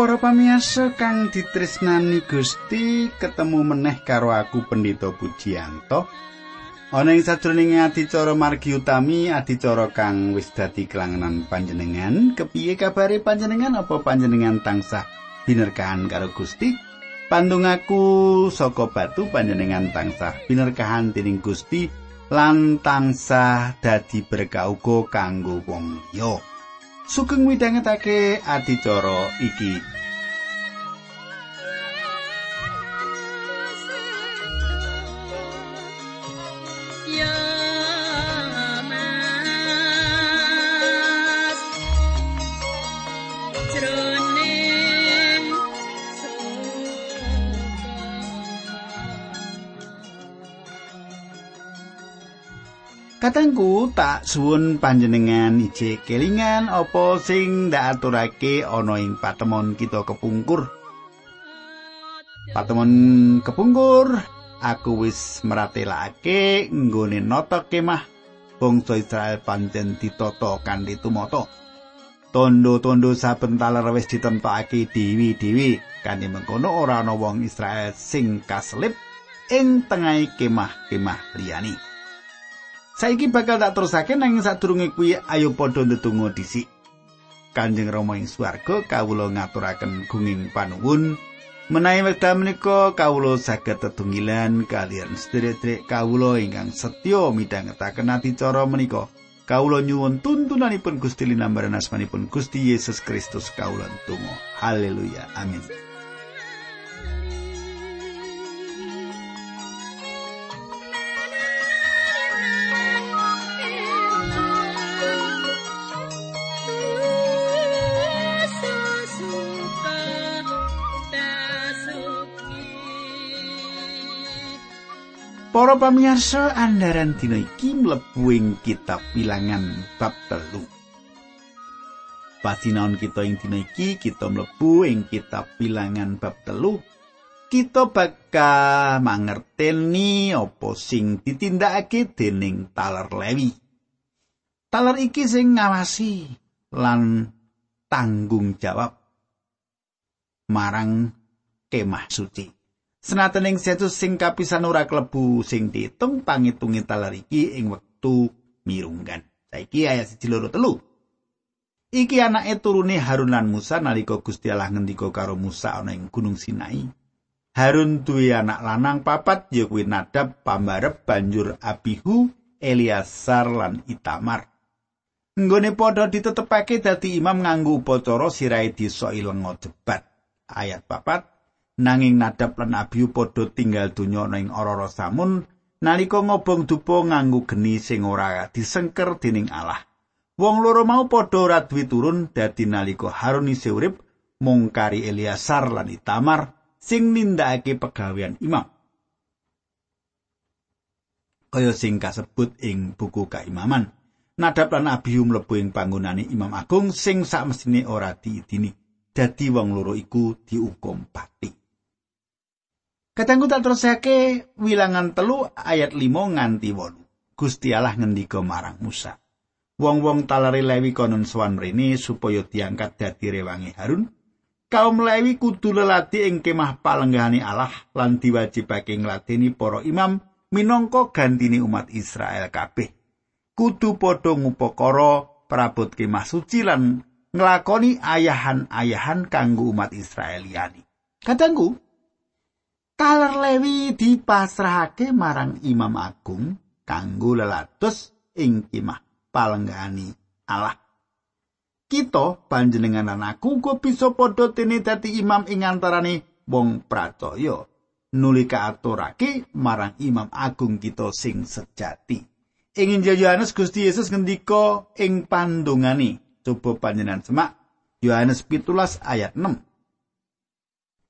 Para pamiyasa kang ditresnani Gusti, ketemu meneh karo aku Pendito Pujiyanto. Ana ing sajroning adicara margi utami, adicara kang wis dadi kelangenan panjenengan, kepiye kabare panjenengan apa panjenengan tansah binerkahan karo Gusti? Pandung aku saka batu panjenengan tansah binerkahan dening Gusti lan tansah dadi berkah uga kanggo wong liya. Sugeng midhangetake adicara iki. Katengku tak suwun panjenengan ije kelingan apa sing ndak aturake ana ing patemon kita kepungkur. Patemon kepungkur aku wis meratelake nggone nata kemah bangsa Israel pancen ditata kanthi tumata. Tondo-tondo saben taler wis ditempake dewi-dewi kanthi mengkono ora ana wong Israel sing kaslip ing tengahing kemah-kemah liyane. Saiki bakal tak terusake nang sadurunge kuwi ayo padha ndedonga dhisik. Kanjeng Rama ing swarga kawula ngaturaken gunging panuwun menawi wekdal menika kawula saged tetunggilan kalian sedherek kawula ingkang setya midhangetaken adicara menika. Kawula nyuwun tuntunanipun Gusti linambaran asmanipun Gusti Yesus Kristus kawula tunggu. Haleluya. Amin. Para pamirsa andaran dina iki mlebu ing kitab Bilangan bab telu. Pasinaon kita ing dina iki kita mlebu ing kitab Bilangan bab telu. Kita bakal mangerteni apa sing ditindakake dening taler Lewi. Taler iki sing ngawasi lan tanggung jawab marang kemah suci. Senajan ing setus sing kapisan ora klebu sing diitung pangitungi taler iki ing wektu mirunggan. Saiki ayat 1 loro telu. Iki anake turune Harun lan Musa nalika Gusti Allah ngendika karo Musa ana ing Gunung Sinai. Harun duwe anak lanang papat ya kuwi Nadab, Pambarep, banjur Abihu, Eliasar lan Itamar. Nggone padha ditetepake dadi imam nganggo upacara sirahe desa ilenga jebat. Ayat papat nanging nadab lan abiu padha tinggal donya ing ora samun nalika ngobong dupa nganggo geni sing ora disengker dening Allah. Wong loro mau padha ora duwe turun dadi nalika Harun isih urip mung kari Eliasar lan Itamar sing nindakake pegawean imam. Kaya sing kasebut ing buku kaimaman nadab lan abiu mlebu ing panggonane imam agung sing sakmestine ora diidini. Dadi wong loro iku diukum pati Katanggu tak terusake wilangan telu ayat 5 nganti 8. Gusti Allah ngendika marang Musa. Wong-wong talari Lewi konon sowan mrene supaya diangkat dadi rewangi Harun. Kaum Lewi kudu lelati ing kemah palenggahane Allah lan diwajibake ngladeni para imam minangka gantine umat Israel kabeh. Kudu padha ngupakara prabot kemah suci lan nglakoni ayahan-ayahan kanggo umat Israel liyane. Katanggu, Taler Lewi dipasrahake marang Imam Agung kanggo lelados ing kimah palenggani Allah. Kita panjenengan anakku kok bisa padha tene dadi imam ing antarane wong pracaya nuli kaaturake marang Imam Agung kita sing sejati. Ing Injil Yohanes Gusti Yesus ngendika ing pandongane coba panjenengan semak Yohanes 17 ayat 6.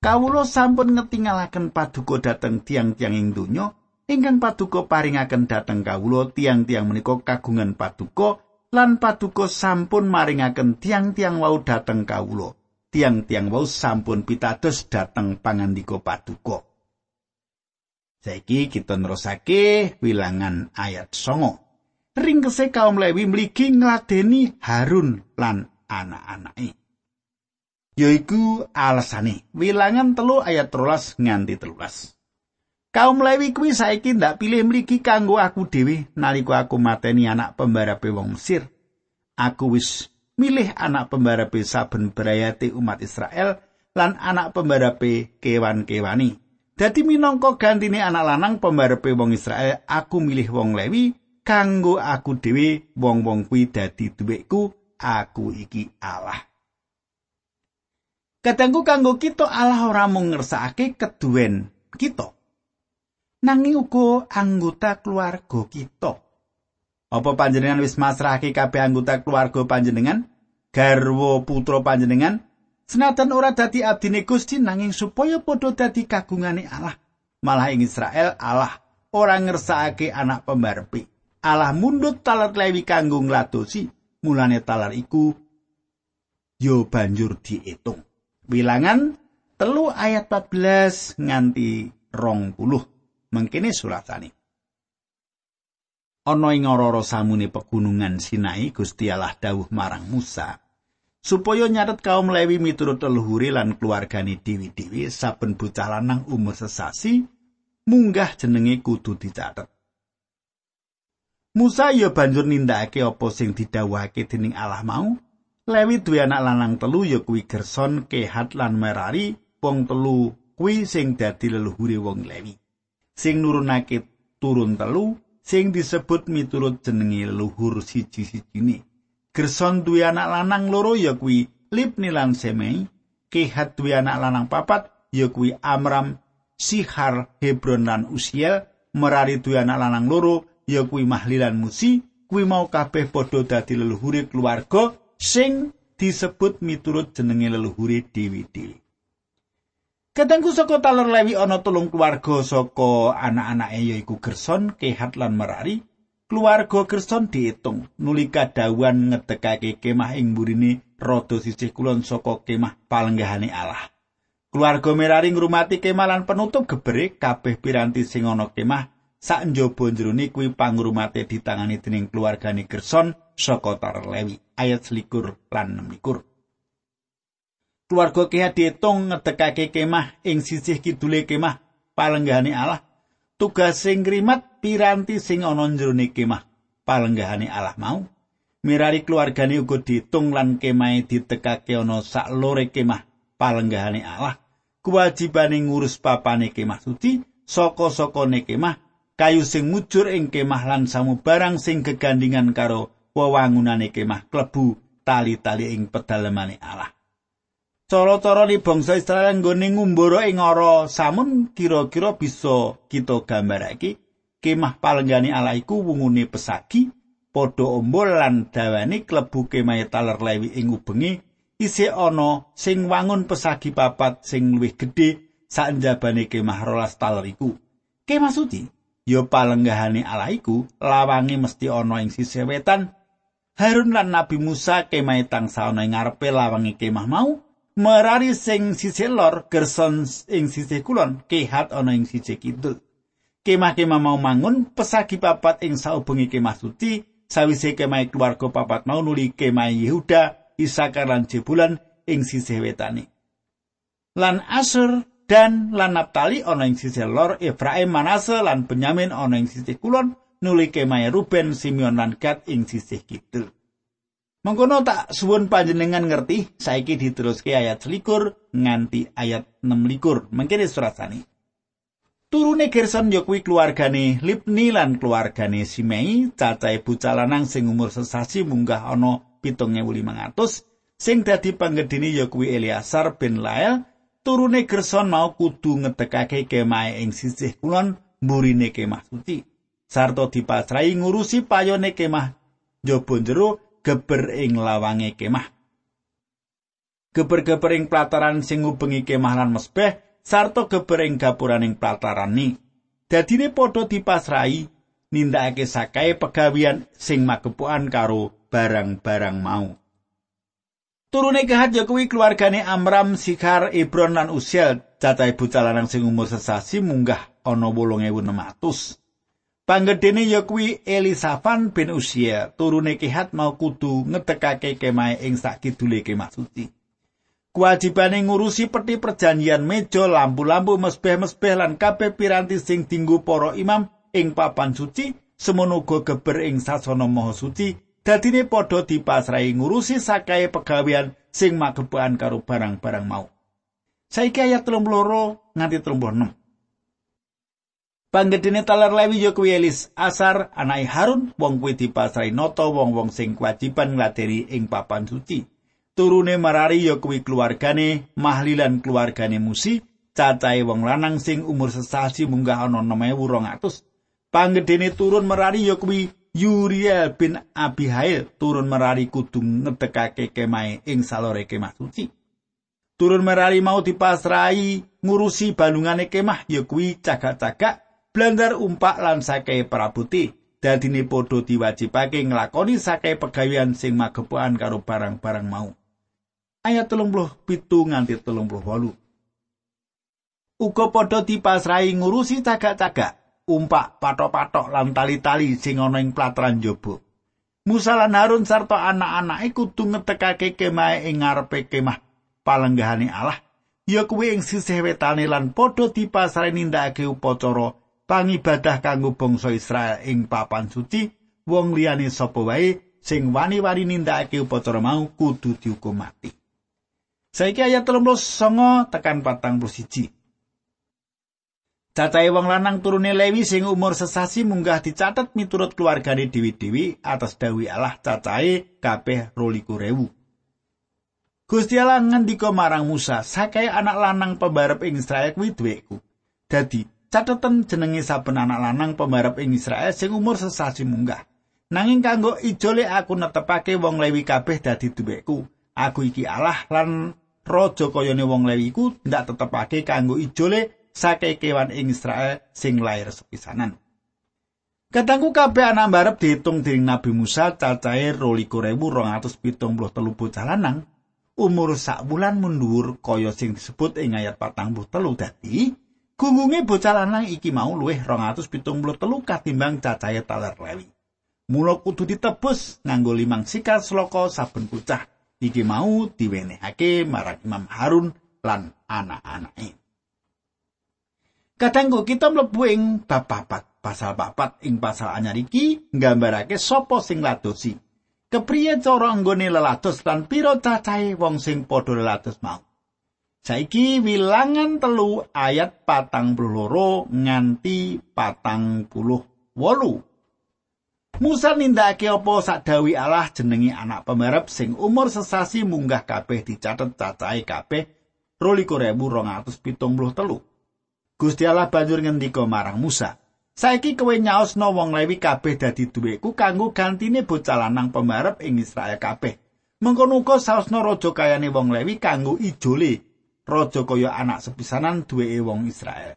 Kawula sampun ngetingalaken paduka dhateng tiang-tiang ing donya ingkang paduka paringaken dhateng kawula tiang-tiang menika kagungan paduka lan paduka sampun maringaken tiang-tiang wau dhateng kawula tiang-tiang wau sampun pitados dhateng pangandika paduka Saiki kita nerusake wilangan ayat songo. Ringkese kaum Lewi mligi ngladeni Harun lan anak-anake. Yaiku alasane wilangan telu ayat rolas nganti telulas. Kaum lewi kuwi saiki ndak pilih mriki kanggo aku dhewe nalika aku mateni anak pembarape wong Mesir. Aku wis milih anak pembarape saben berayati umat Israel lan anak pembarape kewan-kewani. Dadi minangka gantine anak lanang pembarape wong Israel aku milih wong lewi kanggo aku dhewe wong-wong kuwi dadi duweku aku iki Allah Kadangku kanggo kita Allah ora mung ngersakake keduwen kita. Nanging uga anggota keluarga kita. Apa panjenengan wis masrahake kabeh anggota keluarga panjenengan? Garwa putra panjenengan? Senajan ora dadi abdine Gusti nanging supaya padha dadi kagungane Allah malah ing Israel Allah ora ngersakake anak pembarepe Allah mundut talar lewi kanggo ngladosi mulane talar iku yo banjur diitung bilangan telu ayat 14 nganti rong puluh. Mengkini suratane ana ing ora samune pegunungan Sinai Gusti Allah dawuh marang Musa supaya nyatet kaum Lewi miturut leluhure lan keluargane dewi-dewi saben bocah lanang umur sesasi munggah jenenge kudu dicatet. Musa ya banjur nindakake apa sing didhawuhake dening Allah mau. Lewi duwe anak lanang telu ya kuwi Gerson, Kehat lan Merari, wong telu kuwi sing dadi leluhure wong Lewi. Sing nurunake turun telu sing disebut miturut jenenge leluhur siji-sijine. Gerson duwe anak lanang loro ya kuwi Libni lan Semei. Kehat duwe anak lanang papat ya kuwi Amram, Sihar, Hebron lan Usiel. Merari duwe anak lanang loro ya kuwi mahlilan musi kuwi mau kabeh padha dadi leluhure keluarga sing disebut miturut jenenge leluhure dewi-dewi. Kadangku saka talor lewi ana tulung keluarga saka anak-anake yaiku Gerson, Kehat lan Merari. Keluarga Gerson diitung nuli kadawan ngedekake kemah ing burine rada sisih kulon saka kemah palenggahane Allah. Keluarga Merari ngrumati kemah lan penutup gebere kabeh piranti sing ana kemah sak njaba jerone kuwi pangrumate ditangani dening keluargane Gerson saka Tar Lewi ayat selikur lan 16. Keluarga Kehat diitung ngedekake kemah ing sisih kidule kemah palenggahane Allah. Tugas sing ngrimat piranti sing ana jerone kemah palenggahane Allah mau. Mirari keluargane uga diitung lan kemahe ditekake ana sak lore kemah palenggahane Allah. Kewajibane ngurus papane kemah suci saka-sakane kemah kayu sing mujur ing kemah lan samu barang sing gegandingan karo wewangunane kemah klebu tali-tali ing pedalemane Allah. Cara-cara ni bangsa Israel nggone ngumbara ing ora samun kira-kira bisa kita gambarake kemah palenggane Allah iku wungune pesagi padha ombol lan dawane klebu kemah taler lewi ing ubengi isih ana sing wangun pesagi papat sing luwih gedhe sak njabane kemah rolas taler iku. Kemah suci ya palenggahane Allah iku lawange mesti ana ing sisih wetan Harun lan Nabi Musa kemah tangsa ana ing ngarepe lawange kemah mau merari sing sisih lor Gerson ing sisih kulon kehat ana ing sisih kidul. Kemah-kemah mau mangun pesagi papat ing saubengi kemah suci sawise kemah keluarga papat mau nuli kemah Yehuda Isakar lan Jebulan ing sisih wetane. Lan Asur dan lan Naptali ana ing sisih lor, Efraim, Manase lan Benyamin ana ing sisih kulon, nuli kemae Ruben, Simeon lan Gad ing sisih kidul. Mengkono tak suwun panjenengan ngerti, saiki diteruske ayat selikur nganti ayat 6 likur. Mengkini surat sani. Turune Gerson kuwi keluargane Libni lan keluargane Simei, cacahe bocah lanang sing umur sesasi munggah ana 7500, sing dadi panggedini ya kuwi Eliasar bin Lael, turune Gerson mau kudu ngedekake kemah ing sisih kulon mburine kemah suci sarta dipasrahi ngurusi payone kemah. Njaba jero geber ing lawange kemah. Geber-geber ing plataran sing ngubengi kemah lan mesbeh sarta geber ing gapuraning plataran ni. Dadine padha dipasrahi nindakake sakae pegawian sing magepukan karo barang-barang mau. Turune Kehat ya kuwi keluargane Amram, Sikhar, Ibron lan Usiel, cacahe bocah lanang sing umur sesasi munggah ana 8600. Panggedene ya kuwi Elisafan bin Usiel, turune Kehat mau kudu ngedekake kemahe ing sak kidule kemah suci. Kewajibane ngurusi peti perjanjian meja, lampu-lampu mesbeh-mesbeh lan kabeh piranti sing dinggo para imam ing papan suci, semono uga geber ing sasana maha suci, dadine padha dipasrahi ngurusi sakae pegawean sing magepan karo barang-barang mau. Saiki ayat 32 nganti 36. Panggedene taler Lewi ya kuwi Elis Asar anake Harun wong kuwi dipasrahi nata wong-wong sing kewajiban ngladeni ing papan suci. turune marari ya kuwi keluargane mahlilan keluargane musi cacahe wong lanang sing umur sesasi munggah ana 6200 panggedene turun marari ya kuwi Yuriel bin Abihail. Turun marari kudu ngedekake kemahe ing salore kemah suci. Turun marari mau dipasrai ngurusi balungane kemah ya kuwi cagak-cagak blandar umpak lan sake prabuti dadine padha diwajibake nglakoni sake pegawean sing magepokan karo barang-barang mau ayat telung puluh pitu nganti telung puluh wolu. Uga padha dipasrahi ngurusi cagak-cagak, umpak patok-patok lan tali-tali sing ana ing plataran njaba. Musa lan Harun sarta anak-anake kudu ngetekake kemah ing ngarepe kemah palenggahane Allah, ya kuwi ing sisih wetane lan padha dipasrahi nindakake upacara pangibadah kanggo bangsa Israel ing papan suci, wong liyane sapa wae sing wani-wani nindakake upacara mau kudu dihukum mati. Saiki ayat 39 tekan 41. Cacahe wong lanang turune Lewi sing umur sesasi munggah dicatet miturut keluargane dewi-dewi atas dawi Allah cacahe kabeh 22.000. Gusti Allah ngendika marang Musa, "Sakae anak lanang pembarep ing Israel kuwi duweku." Dadi, catetan jenenge saben anak lanang pembarep ing Israel sing umur sesasi munggah. Nanging kanggo ijole aku netepake wong Lewi kabeh dadi duweku. Aku iki Allah lan raja kayane wong Lewi iku ndak tetepake kanggo ijole sake kewan ing Israel sing lair sepisanan. Katangku kabeh anak barep diitung dening Nabi Musa cacahe 2273 bocah lanang umur sak bulan mundur kaya sing disebut ing ayat 43 dadi gunggunge bocah lanang iki mau luwih 273 katimbang cacahe taler Lewi. Mula kudu ditebus nganggo limang sikal sloka saben bocah iki mau diwenehake marang Imam Harun lan anak-anake. Kadangku kita mlebu ing bab papat, pasal papat ing pasal anyar iki nggambarake sapa sing ladosi. Kepriye cara anggone lelados lan pira cacahe wong sing padha lelados mau. Saiki wilangan telu ayat patang puluh nganti patang puluh wolu. Musa nindakake apa sakdawi Allah jenengi anak pemerep sing umur sesasi munggah kabeh dicatet cacahe kabeh 2273. Gusti Allah banjur ngendika marang Musa, "Saiki kowe nyaosno wong Lewi kabeh dadi duweku kanggo gantine bocah lanang pemerep ing Israel kabeh. Mengkono uga saosno raja kayane wong Lewi kanggo ijole raja kaya anak sepisanan duweke wong Israel."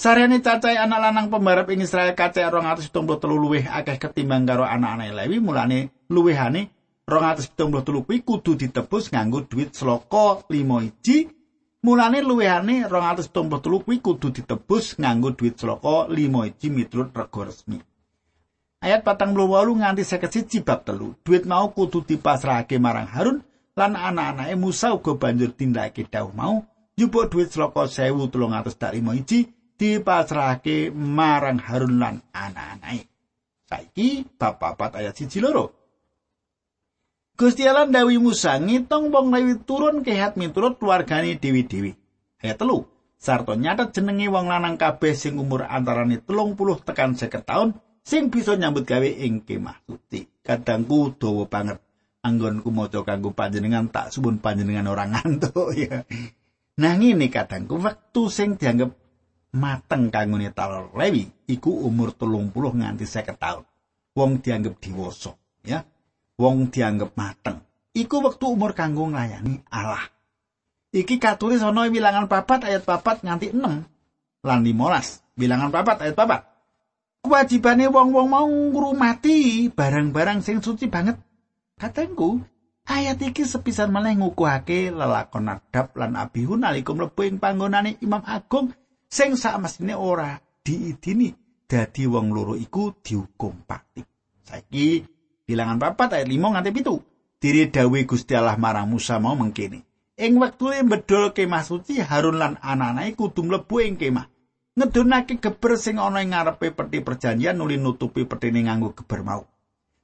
Saryane cacahe anak lanang pembarep ing Israel kacek 273 luwih akeh ketimbang karo anak-anak Lewi mulane luwihane 273 kuwi kudu ditebus nganggo dhuwit sloka 5 iji mulane luwihane 273 kuwi kudu ditebus nganggo dhuwit sloka 5 iji miturut rego resmi Ayat patang puluh nganti seket siji bab telu. Duit mau kudu dipasrahake marang Harun lan anak-anake Musa uga banjur tindake dawuh mau njupuk duit sloka 1305 iji dipasrahake marang Harun lan anak-anake. Saiki bab papat ayat siji loro. Gusti Allah ndawi Musa ngitung wong Lewi turun kehat miturut keluargane dewi-dewi. Ayat telu. Sarto nyatet jenenge wong lanang kabeh sing umur antarane telung puluh tekan seket tahun sing bisa nyambut gawe ing kemah suci. Kadangku dawa banget. Anggonku maca kanggo panjenengan tak suwun panjenengan ora ngantuk ya. Nah ngene kadangku wektu sing dianggap mateng kangune talor Lewi iku umur telung puluh nganti seket tahun. Wong dianggap diwasa, ya. Wong dianggap mateng. Iku waktu umur kanggo nglayani Allah. Iki katulis ana bilangan papat ayat papat nganti enam lan limolas. Bilangan papat ayat papat. Kewajibane wong-wong mau ngurumati barang-barang sing suci banget. Katengku, ayat iki sepisan malah ngukuhake lelakon adab lan abihun nalika mlebu ing panggonane Imam Agung sing sakmestine ora diidini dadi wong loro iku dihukum pati. Saiki bilangan papat ayat 5 nganti pitu. Diri dawe Gusti Allah marang Musa mau mengkene. Ing wektune bedol kemah suci Harun lan anak-anake kudu mlebu ing kemah. Ngedunake geber sing ana ing ngarepe peti perjanjian nuli nutupi petine nganggo geber mau.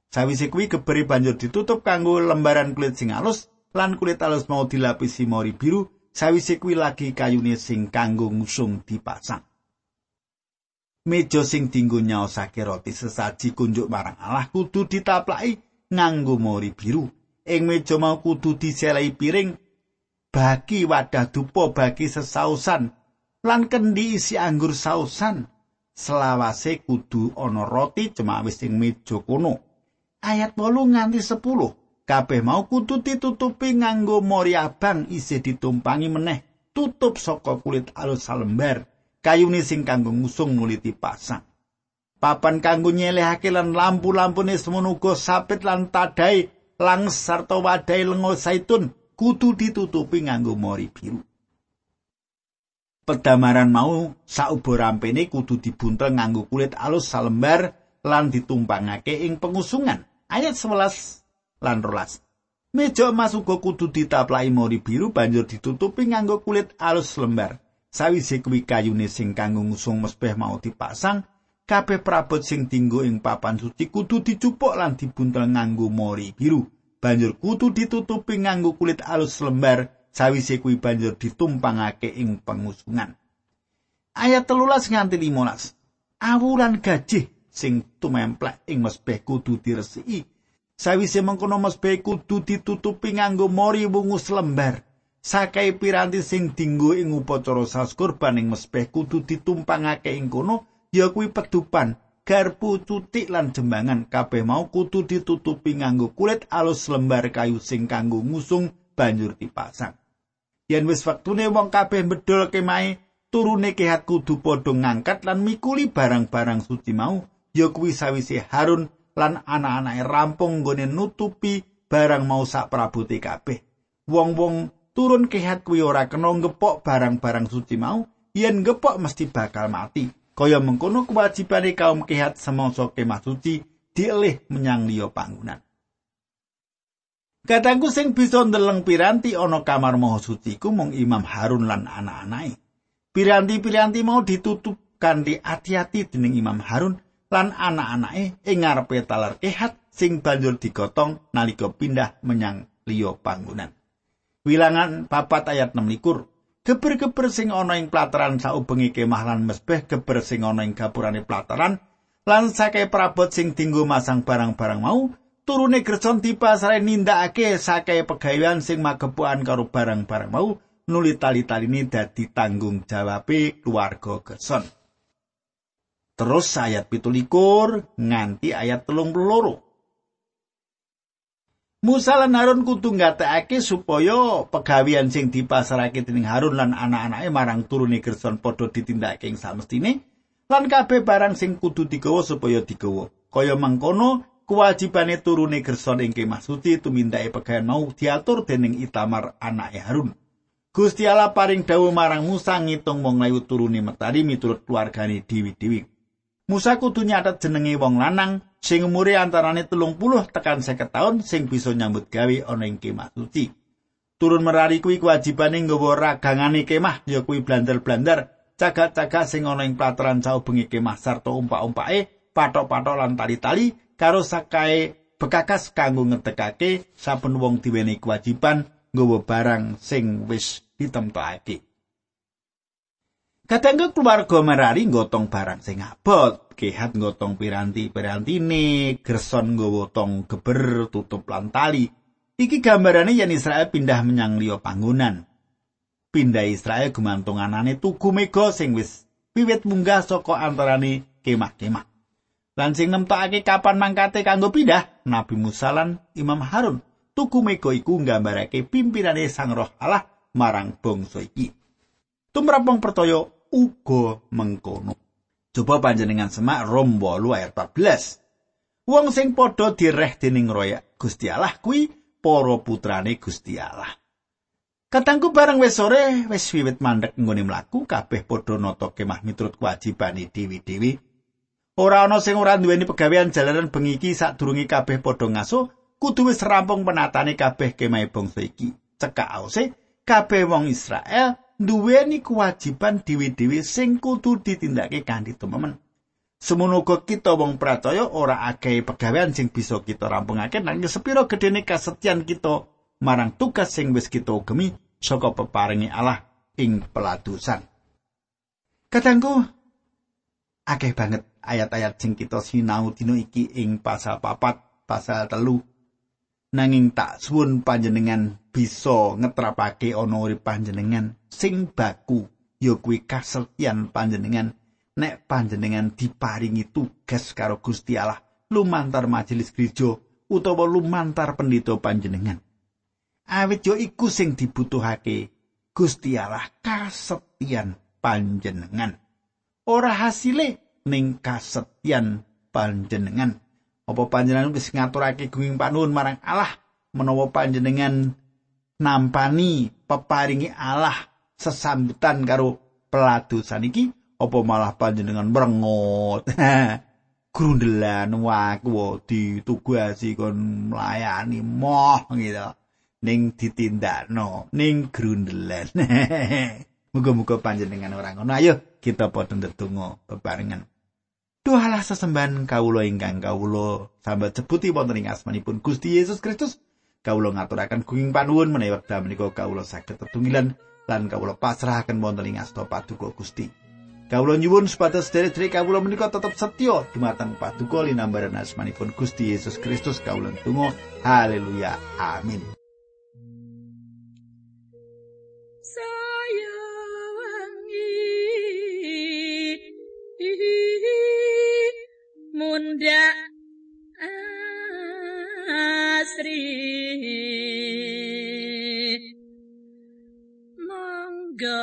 Sawise kuwi gebere banjur ditutup kanggo lembaran kulit sing alus lan kulit alus mau dilapisi mori biru. Sawise kuwi lagi kayune sing kanggo ngusung dipasang. Meja sing dinggo nyaosake roti sesaji kunjuk marang Allah kudu ditaplaki nganggo mori biru. Ing meja mau kudu diselai piring bagi wadah dupa bagi sesausan lan kendi isi anggur sausan selawase kudu ana roti cemawis ing meja kono ayat 8 nganti 10 kabeh mau kudu ditutupi nganggo mori abang isih ditumpangi meneh. Tutup saka kulit alus salembar. Kayune sing kanggo ngusung muliti pasang. Papan kanggo nyelehake lan lampu-lampune semono uga sapit lan tadai lang sarta wadai lengo zaitun kudu ditutupi nganggo mori biru. Pedamaran mau saubo rampene kudu dibuntel nganggo kulit alus salembar lan ditumpangake ing pengusungan. Ayat 11 lan 12. Meja emas uga kudu ditaplai mori biru banjur ditutupi nganggo kulit alus lembar. Sawise kuwi kayune sing kanggo ngusung mesbeh mau dipasang, kabeh prabot sing dinggo ing papan suci kudu dicupuk lan dibuntel nganggo mori biru. banjur kudu ditutupi nganggo kulit alus lembar sawise kuwi banjur ditumpangake ing pengusungan. Ayat telulas nganti 15. Awulan gajih sing tumemplek ing mesbeh kudu diresiki. Sawise mengkono mesbeh kudu ditutupi nganggo mori wungus lembar. Sakai piranti sing dinggo ing upacara sas kurban ing mesbeh kudu ditumpangake ing kono ya kuwi pedupan garpu cutik lan jembangan kabeh mau kudu ditutupi nganggo kulit alus lembar kayu sing kanggo ngusung banjur dipasang. Yen wis wektune wong kabeh bedol kemahe, turune kehat kudu padha ngangkat lan mikuli barang-barang suci mau, ya kuwi sawise Harun lan anak-anake rampung nggone nutupi barang mau sak prabote kabeh. Wong-wong turun kehat kuwi ora kena ngepok barang-barang suci mau, yen ngepok mesti bakal mati. kaya mengkono kewajibane kaum kehat semangsa kemah suci dielih menyang liya panggonan. Katangku sing bisa ndeleng piranti ana kamar maha suci ku mung Imam Harun lan anak-anake. Piranti-piranti mau ditutup kanthi ati-ati dening Imam Harun lan anak-anake ing ngarepe talar kehat sing banjur digotong nalika pindah menyang liya panggonan. Wilangan papat ayat 6 likur. geber-geber sing ana ing plataran saubengi kemah lan mesbeh geber sing ana ing gapurane plataran lan sake prabot sing dinggo masang barang-barang mau turune gerson dipasare nindakake sake pegawean sing magepukan karo barang-barang mau nuli tali-taline dadi tanggung jawabe keluarga gerson terus ayat 17 nganti ayat 32 Musa lan Harun kudu ngatekake supaya pegawean sing dipasarake dening Harun lan anak-anake marang turune Gerson padha ditindakake ing samestine lan kabeh barang sing kudu digawa supaya digawa. Kaya mangkono kewajibane turune Gerson ing kemah suci tumindake pegawean mau diatur dening Itamar anake Harun. Gusti Allah paring dawuh marang Musa ngitung wong layu turune metari miturut keluargane dewi-dewi. Musa kudu nyatet jenenge wong lanang sing umure antarane telung puluh tekan seket taun sing bisa nyambut gawe ana ing kemah suci. Turun merari kuwi kewajibane nggawa ragangane kemah ya kuwi blander-blander, cagat-cagat sing ana ing plataran saubengi kemah sarta umpak-umpake, patok-patok lan tali-tali karo sakae bekakas kanggo ngetekake saben wong diweni kewajiban nggawa barang sing wis ditemtokake. Kadangku keluarga merari nggotong barang sing abot, kehat nggotong piranti-pirantine, gerson nggawa geber tutup lan tali. Iki gambarane yen Israel pindah menyang liya panggonan. Pindah Israel gumantung anane tugu mega sing wis wiwit munggah saka antarane kemah-kemah. Lan sing nemtokake kapan mangkate kanggo pindah, Nabi Musa lan Imam Harun. Tugu mega iku nggambarake pimpinane Sang Roh Allah marang bangsa iki. Tumrap wong percaya uga mengkono. Coba panjenengan semak Rom 8 ayat 14. Wong sing padha direh dening roya Gusti Allah kuwi para putrane Gusti Allah. Katangku bareng wis sore wis wiwit mandek nggone mlaku kabeh padha nata kemah miturut kewajibane dewi-dewi. Ora ana sing ora duweni pegawean jalanan bengi iki sadurunge kabeh padha ngaso kudu wis rampung penatane kabeh kemah bangsa iki. Cekak ause kabeh wong Israel duweni kewajiban dewi-dewi sing kudu ditindakake kanthi tememen. Semono kita wong percaya ora akeh pegawean sing bisa kita rampungake nanging sepiro gedene kasetyan kita marang tugas sing wis kita ugemi saka peparingi Allah ing peladusan. Kadangku akeh banget ayat-ayat sing kita sinau dina iki ing pasal papat, pasal telu. Nanging tak suwun panjenengan bisa ngetrapake ana urip panjenengan sing baku ya kuwi kasetyan panjenengan nek panjenengan diparingi tugas karo Gusti Allah lumantar majelis gereja utawa lumantar pendito panjenengan. Awit yo iku sing dibutuhake Gusti Allah kasetyan panjenengan. Ora hasile ning kasetyan panjenengan. Apa panjenengan wis ngaturake gunging panuwun marang Allah menawa panjenengan nampani peparingi Allah sesambutan karo peladusan iki? Apa malah panjenengan merengut grundelan waku ditugasi kon melayani moh gitu. Ning ditindakno ning grundelan. Muga-muga panjenengan ora ngono. Ayo kita padha ndedonga bebarengan Tuhalah sesembahan kawula ingkang kawula sambat sebuti wonten ing asmanipun Gusti Yesus Kristus. Kawula ngaturaken gunging panuwun menawi wekdal menika kawula saged tetunggilan lan kawula pasrahaken wonten ing asta paduka Gusti. Kawula nyuwun supados sedherek kawula menika tetep setya dumateng paduka linambaran asmanipun Gusti Yesus Kristus. Kawula tunggu haleluya. Amin munda asri. Monggo